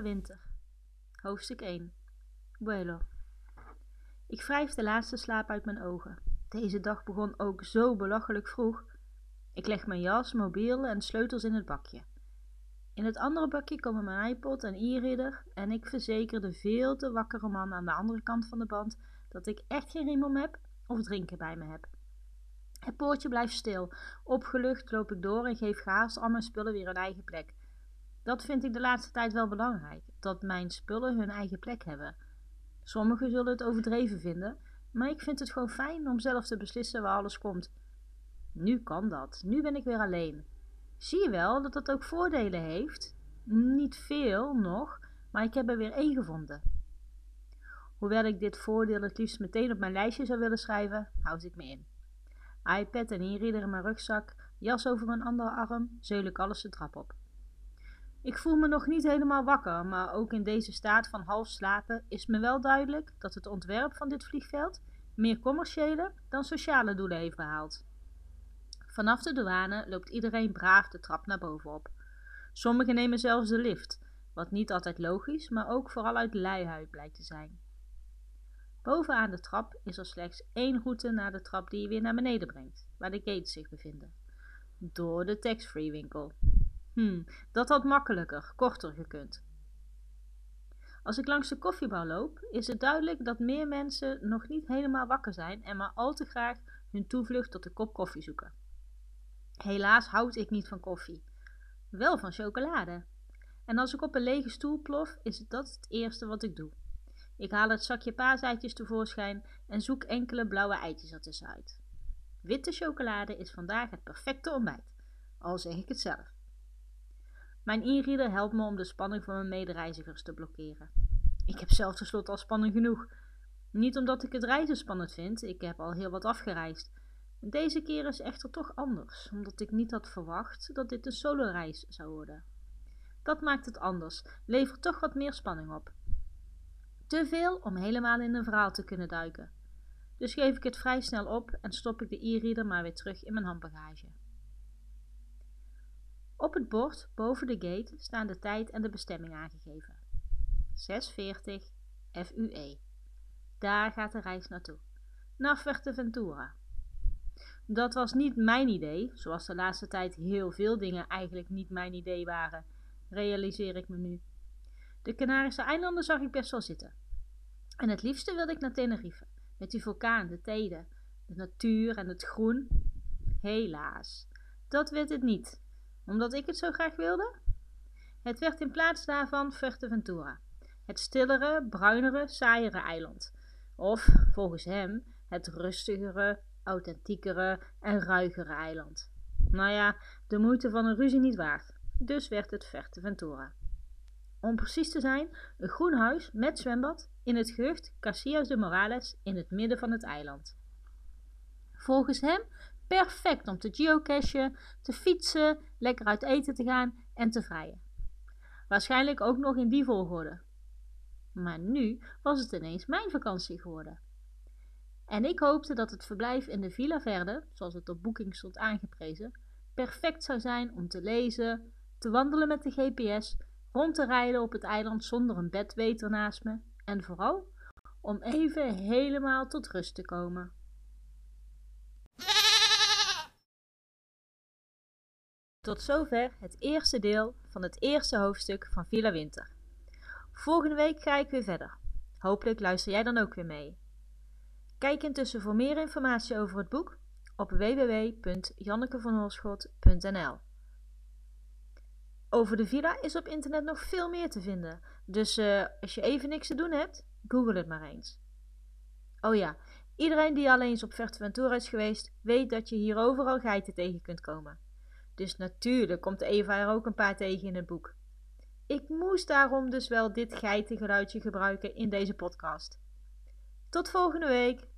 Winter. Hoofdstuk 1. Buelo. Ik wrijf de laatste slaap uit mijn ogen. Deze dag begon ook zo belachelijk vroeg. Ik leg mijn jas, mobiel en sleutels in het bakje. In het andere bakje komen mijn iPod en e-reader en ik verzeker de veel te wakkere man aan de andere kant van de band dat ik echt geen riem om heb of drinken bij me heb. Het poortje blijft stil. Opgelucht loop ik door en geef gehaast al mijn spullen weer een eigen plek. Dat vind ik de laatste tijd wel belangrijk, dat mijn spullen hun eigen plek hebben. Sommigen zullen het overdreven vinden, maar ik vind het gewoon fijn om zelf te beslissen waar alles komt. Nu kan dat, nu ben ik weer alleen. Zie je wel dat dat ook voordelen heeft? Niet veel nog, maar ik heb er weer één gevonden. Hoewel ik dit voordeel het liefst meteen op mijn lijstje zou willen schrijven, houd ik me in. iPad en e-reader in mijn rugzak, jas over mijn andere arm, zeul ik alles de trap op. Ik voel me nog niet helemaal wakker, maar ook in deze staat van half slapen is me wel duidelijk dat het ontwerp van dit vliegveld meer commerciële dan sociale doelen heeft behaald. Vanaf de douane loopt iedereen braaf de trap naar boven op. Sommigen nemen zelfs de lift, wat niet altijd logisch, maar ook vooral uit luiheid blijkt te zijn. Bovenaan de trap is er slechts één route naar de trap die je weer naar beneden brengt, waar de gates zich bevinden. Door de tax-free winkel. Hm, dat had makkelijker, korter gekund. Als ik langs de koffiebouw loop, is het duidelijk dat meer mensen nog niet helemaal wakker zijn en maar al te graag hun toevlucht tot de kop koffie zoeken. Helaas houd ik niet van koffie, wel van chocolade. En als ik op een lege stoel plof, is dat het eerste wat ik doe. Ik haal het zakje paaseitjes tevoorschijn en zoek enkele blauwe eitjes ertussenuit. Witte chocolade is vandaag het perfecte ontbijt, al zeg ik het zelf. Mijn e-reader helpt me om de spanning van mijn medereizigers te blokkeren. Ik heb zelf tenslotte al spanning genoeg. Niet omdat ik het reizen spannend vind, ik heb al heel wat afgereisd. Deze keer is echter toch anders, omdat ik niet had verwacht dat dit een solo-reis zou worden. Dat maakt het anders, levert toch wat meer spanning op. Te veel om helemaal in een verhaal te kunnen duiken. Dus geef ik het vrij snel op en stop ik de e-reader maar weer terug in mijn handbagage. Op het bord boven de gate staan de tijd en de bestemming aangegeven. 640 FUE. Daar gaat de reis naartoe. Naar Fuerteventura. Dat was niet mijn idee, zoals de laatste tijd heel veel dingen eigenlijk niet mijn idee waren, realiseer ik me nu. De Canarische eilanden zag ik best wel zitten. En het liefste wilde ik naar Tenerife, met die vulkaan, de tijden, de natuur en het groen. Helaas, dat werd het niet omdat ik het zo graag wilde? Het werd in plaats daarvan Fuerteventura, het stillere, bruinere, saaiere eiland. Of, volgens hem, het rustigere, authentiekere en ruigere eiland. Nou ja, de moeite van een ruzie niet waard. Dus werd het Fuerteventura. Om precies te zijn, een groen huis met zwembad in het gehucht Casillas de Morales in het midden van het eiland. Volgens hem perfect om te geocachen, te fietsen, lekker uit eten te gaan en te vrijen. Waarschijnlijk ook nog in die volgorde. Maar nu was het ineens mijn vakantie geworden. En ik hoopte dat het verblijf in de Villa Verde, zoals het op boeking stond aangeprezen, perfect zou zijn om te lezen, te wandelen met de GPS, rond te rijden op het eiland zonder een bedweter naast me en vooral om even helemaal tot rust te komen. Tot zover het eerste deel van het eerste hoofdstuk van Villa Winter. Volgende week ga ik weer verder. Hopelijk luister jij dan ook weer mee. Kijk intussen voor meer informatie over het boek op www.jannekevanholschot.nl Over de villa is op internet nog veel meer te vinden, dus uh, als je even niks te doen hebt, google het maar eens. Oh ja, iedereen die al eens op Ventura is geweest, weet dat je hier overal geiten tegen kunt komen. Dus natuurlijk komt Eva er ook een paar tegen in het boek. Ik moest daarom dus wel dit geitengeluidje gebruiken in deze podcast. Tot volgende week!